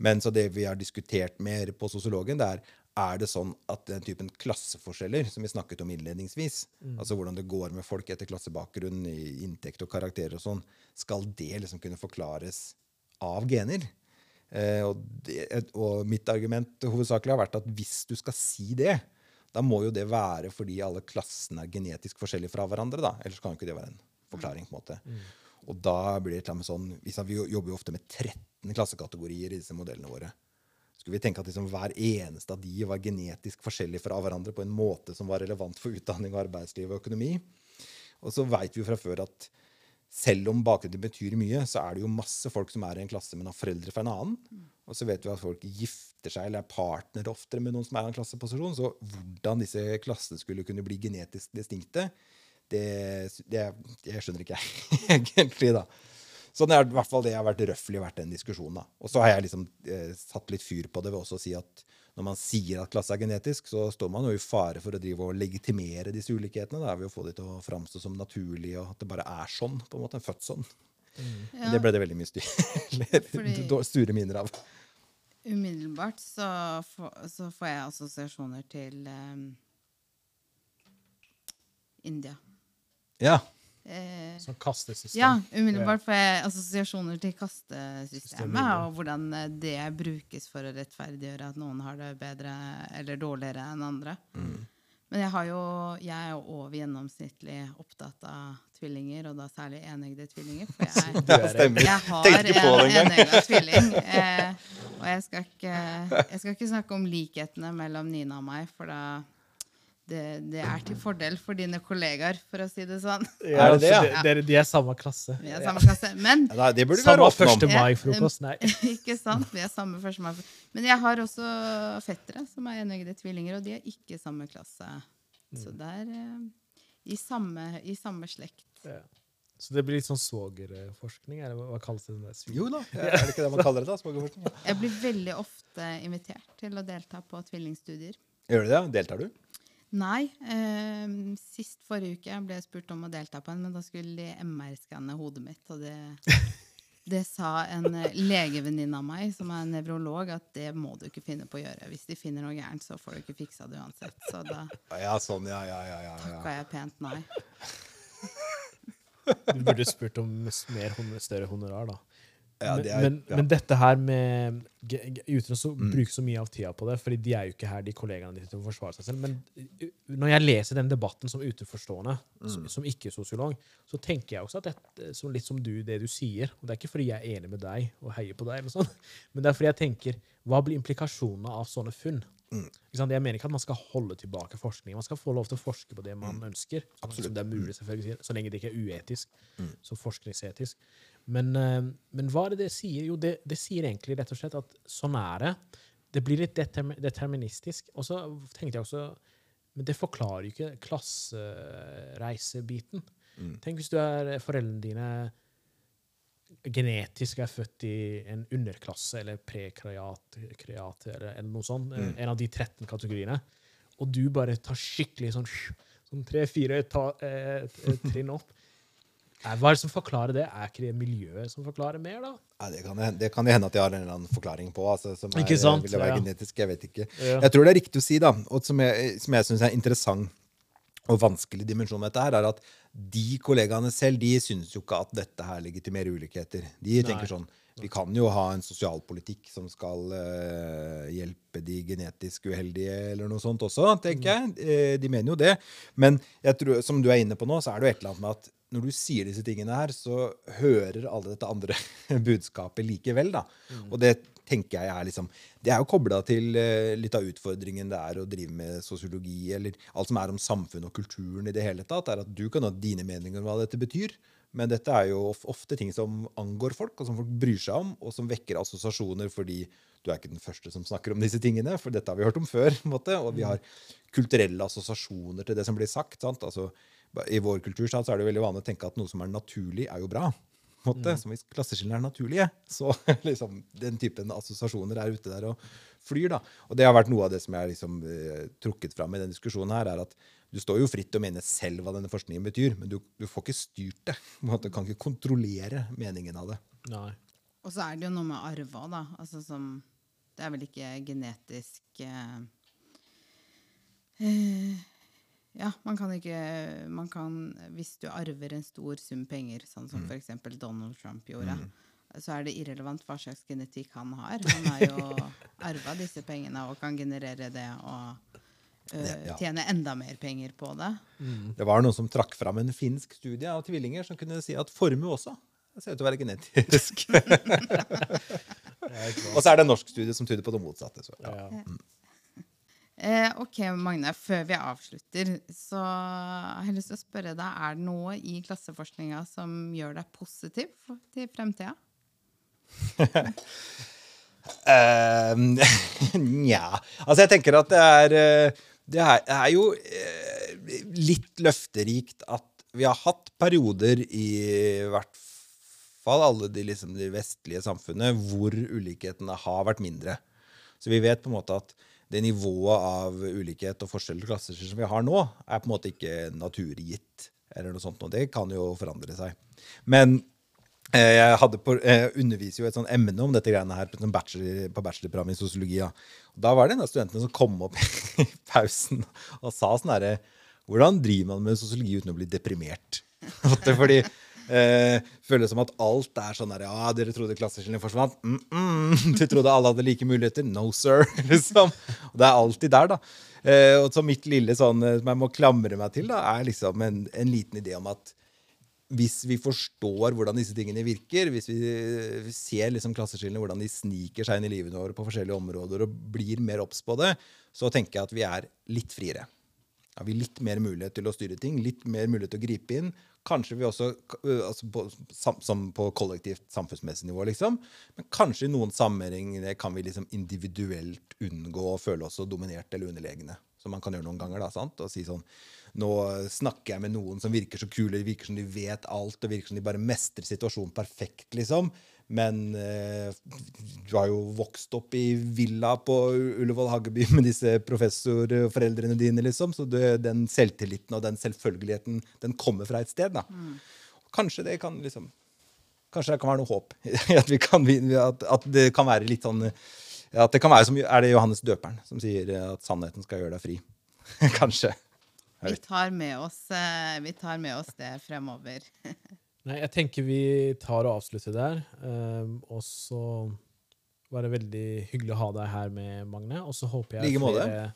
Men så det vi har diskutert mer på sosiologen, det er er det sånn at den typen klasseforskjeller som vi snakket om innledningsvis, altså hvordan det går med folk etter klassebakgrunn, i inntekt og karakterer og sånn, skal det liksom kunne forklares av gener? Eh, og, det, og mitt argument hovedsakelig har vært at hvis du skal si det, da må jo det være fordi alle klassene er genetisk forskjellige fra hverandre. da, Ellers kan jo ikke det være en forklaring. på en måte. Og da blir det et eller sånn, Vi jobber jo ofte med 13 klassekategorier i disse modellene våre. Skulle vi tenke at liksom hver eneste av de var genetisk forskjellig fra hverandre på en måte som var relevant for utdanning, arbeidsliv og økonomi? Og så veit vi jo fra før at selv om bakgrunnen betyr mye, så er det jo masse folk som er i en klasse, men har foreldre fra en annen. Og så vet vi at folk gifter seg eller er partnere oftere med noen som er i en klasseposisjon. Så hvordan disse klassene skulle kunne bli genetisk distinkte, det, det, det skjønner ikke jeg [laughs] egentlig, da. Så det er i hvert fall det har vært røffelig vært den diskusjonen. da. Og så har jeg liksom eh, satt litt fyr på det ved også å si at når man sier at klasse er genetisk, så står man jo i fare for å drive og legitimere disse ulikhetene. Da, er ved å få de til å framstå som naturlig, og at det bare er sånn. på en måte, Født sånn. Ja, Det ble det veldig mye styr. [laughs] Fordi- sure minner av. Umiddelbart så, så får jeg assosiasjoner til um, India. Ja. Eh, Sånn kastesystem. ja, umiddelbart får jeg assosiasjoner til kastesystemet, og hvordan eh, det brukes for å rettferdiggjøre at noen har det bedre eller dårligere enn andre. Men jeg, har jo, jeg er jo over gjennomsnittlig opptatt av tvillinger, og da særlig eneggede tvillinger. For jeg, [laughs] Ja, stemmer. jeg har en enegga tvilling. Eh, og jeg skal, ikke, jeg skal ikke snakke om likhetene mellom Nina og meg, for da det, det er til fordel for dine kollegaer, for å si det sånn. Ja, Er det det, ja? så dere- de er samme klasse. Vi er samme klasse. Men Nei, det burde Samme være åpne 1. mai-frokost. Nei. [laughs] ikke sant? Vi er samme første mai. Men jeg har også fettere som er enøyde tvillinger, og de er ikke samme klasse. Så det er eh, i, samme, i samme slekt. Ja. Så det blir litt sånn svogerforskning? Er hva hva kalles det? der Jo da, er det ikke det man kaller det? da, svogerforskning? Jeg blir veldig ofte invitert til å delta på tvillingstudier. Gjør du det? Deltar du? Nei. Eh, sist forrige uke ble jeg spurt om å delta på en, men da skulle de MR-skanne hodet mitt. Og det, [laughs] det sa en eh, legevenninne av meg, som er nevrolog, at det må du ikke finne på å gjøre. Hvis de finner noe gærent, så får du ikke fiksa det uansett. Så da [laughs] Ja, sånn, ja, ja, ja. ja, ja. takka jeg pent nei. [laughs] Du burde spurt om mer større honorar, da. Ja, men, det er- men, ja. Mm. men dette her med Uten å så bruke så mye av tida på det, fordi de er jo ikke her, de kollegaene dine, til å forsvare seg selv. Men uh, når jeg leser den debatten som utenforstående, Mm. som, som ikke-sosiolog, så tenker jeg også at dette, så litt som du, det du sier Og det er ikke fordi jeg er enig med deg og heier på deg, eller sånn, [laughs] men det er fordi jeg tenker Hva blir implikasjonene av sånne funn? Mm. Jeg mener ikke at man skal holde tilbake forskning. Man skal få lov til å forske på det man ønsker. Mm. Absolutt. Mm. Som det er mulig, selvfølgelig, så lenge det ikke er uetisk. Så forskningsetisk. Men, eh, men hva er det det sier? Jo, det, det sier egentlig rett og slett at sånn er det. Det blir litt deterministisk. Og så tenkte jeg også Men det forklarer jo ikke klassereisebiten. Mm. Tenk hvis du er foreldrene dine genetisk er født i en underklasse eller prekreat kreat, eller, eller noe sånt. Mm. En av de 13 kategoriene. Og du bare tar skikkelig sånn, sånn tre-fire eh, trinn opp. Eh, Hva er det som forklarer det? Er ikke det miljøet som forklarer mer, da? Ja, det, kan, det kan hende at jeg har en eller annen forklaring på. Altså, som er, sant? vil være Ja. genetisk. Jeg vet ikke. Ja. Jeg tror det er riktig å si, da, og som jeg, som jeg syns er interessant og vanskelig dimensjon med dette, her, er at de kollegaene selv de syns jo ikke at dette her legitimerer ulikheter. De tenker sånn Vi kan jo ha en sosialpolitikk som skal uh, hjelpe de genetisk uheldige, eller noe sånt også, tenker jeg. Eh, de mener jo det. Men jeg tror, som du er inne på nå, så er det jo et eller annet med at når du sier disse tingene her, så hører alle dette andre [laughs] budskapet likevel, da. Og det tenker jeg er liksom Det er jo kobla til eh, litt av utfordringen det er å drive med sosiologi, eller alt som er om samfunn og kulturen i det hele tatt, er at du kan ha dine meninger om hva dette betyr. Men dette er jo ofte ting som angår folk, og som folk bryr seg om, og som vekker assosiasjoner fordi du er ikke den første som snakker om disse tingene, for dette har vi hørt om før. måte, Og vi har kulturelle assosiasjoner til det som blir sagt. sant? Altså, I vår kultur så er det veldig vanlig å tenke at noe som er naturlig, er jo bra. På en måte. Som hvis klasseskillene er naturlige. Så [laughs] liksom, den typen assosiasjoner er ute der og flyr. da. Og det har vært noe av det som jeg har liksom, eh, trukket fram i denne diskusjonen her, er at du står jo fritt til å mene selv hva denne forskningen betyr, men du, du får ikke styrt det. [laughs] På en måte, Du kan ikke kontrollere meningen av det. Nei. Og så er det jo noe med arva, da. Altså som Det er vel ikke genetisk eh, eh, Ja, man kan ikke man kan, Hvis du arver en stor sum penger, sånn som for f.eks. Donald Trump gjorde, så er det irrelevant hva slags genetikk han har. Han har jo [laughs] arva disse pengene og kan generere det og ø, tjene enda mer penger på det. Det var noen som trakk fram en finsk studie av tvillinger som kunne si at formue også ser ut til å være genetisk. [laughs] og så er det en norsk studie som tyder på det motsatte. Så, ja. Ja. Eh, ok, Magne, før vi avslutter, så har jeg lyst til å spørre deg, er det noe i klasseforskninga som gjør deg positiv til fremtida? [laughs] Eh, [laughs] Nja. Altså, jeg tenker at det er eh, Det er, er jo eh, litt løfterikt at vi har hatt perioder i hvert fall alle de, liksom, de vestlige samfunnet hvor ulikhetene har vært mindre. Så vi vet på en måte at det nivået av ulikhet og forskjell i klasser som vi har nå, er på en måte ikke naturgitt. eller noe sånt, og Det kan jo forandre seg. Men Eh, Jeg på, eh, underviser jo et sånt emne om dette greiene her på, bachelor, bachelorprogrammet i sosiologi. Ja. Da var det en av studentene som kom opp [laughs] i pausen og sa sånn herre Hvordan driver man med sosiologi uten å bli deprimert? [laughs] Fordi eh, føles som at alt er sånn der Ja, dere trodde klasseskillene forsvant? Mm -mm. Du trodde alle hadde like muligheter? No, sir. [laughs] liksom. Og det er alltid der, da. Eh, og så mitt lille sånn eh, som jeg må klamre meg til, da, er liksom en, en liten idé om at hvis vi forstår hvordan disse tingene virker, hvis vi vi ser liksom klasseskillene, hvordan de sniker seg inn i livene våre på forskjellige områder, og blir mer obs på det, så tenker jeg at vi er litt friere. Har vi litt mer mulighet til å styre ting, litt mer mulighet til å gripe inn. Kanskje vi også altså på, som på kollektivt samfunnsmessig nivå, liksom. Men kanskje i noen sammenhenger kan vi liksom individuelt unngå å føle oss så dominert eller underlegne. Som man kan gjøre noen ganger. da, sant? Og si sånn Nå snakker jeg med noen som virker så kule, virker som de vet alt, og virker som de bare mestrer situasjonen perfekt, liksom. Men eh, du har jo vokst opp i villa på Ullevål Hageby med disse professorforeldrene dine, liksom. Så det, den selvtilliten og den selvfølgeligheten, den kommer fra et sted, da. Kanskje det kan liksom Kanskje det kan være noe håp [laughs] at, vi kan, at, at det kan være litt sånn at det kan være som, Er det Johannes døperen som sier at sannheten skal gjøre deg fri? [laughs] Kanskje. Vi tar med oss, eh, vi tar med oss det fremover. [laughs] Nei, jeg tenker vi tar og avslutter der. ehm, og så var det veldig hyggelig å ha deg her med, Magne. Og så håper jeg Like flere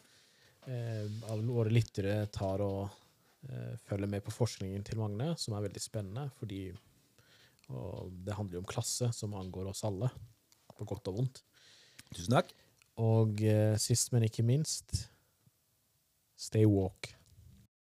uh, av våre lyttere tar og uh, følger med på forskningen til Magne, som er veldig spennende. Fordi det handler jo om klasse, som angår oss alle, på godt og vondt. Tusen takk. Og uh, sist, men ikke minst, stay walk.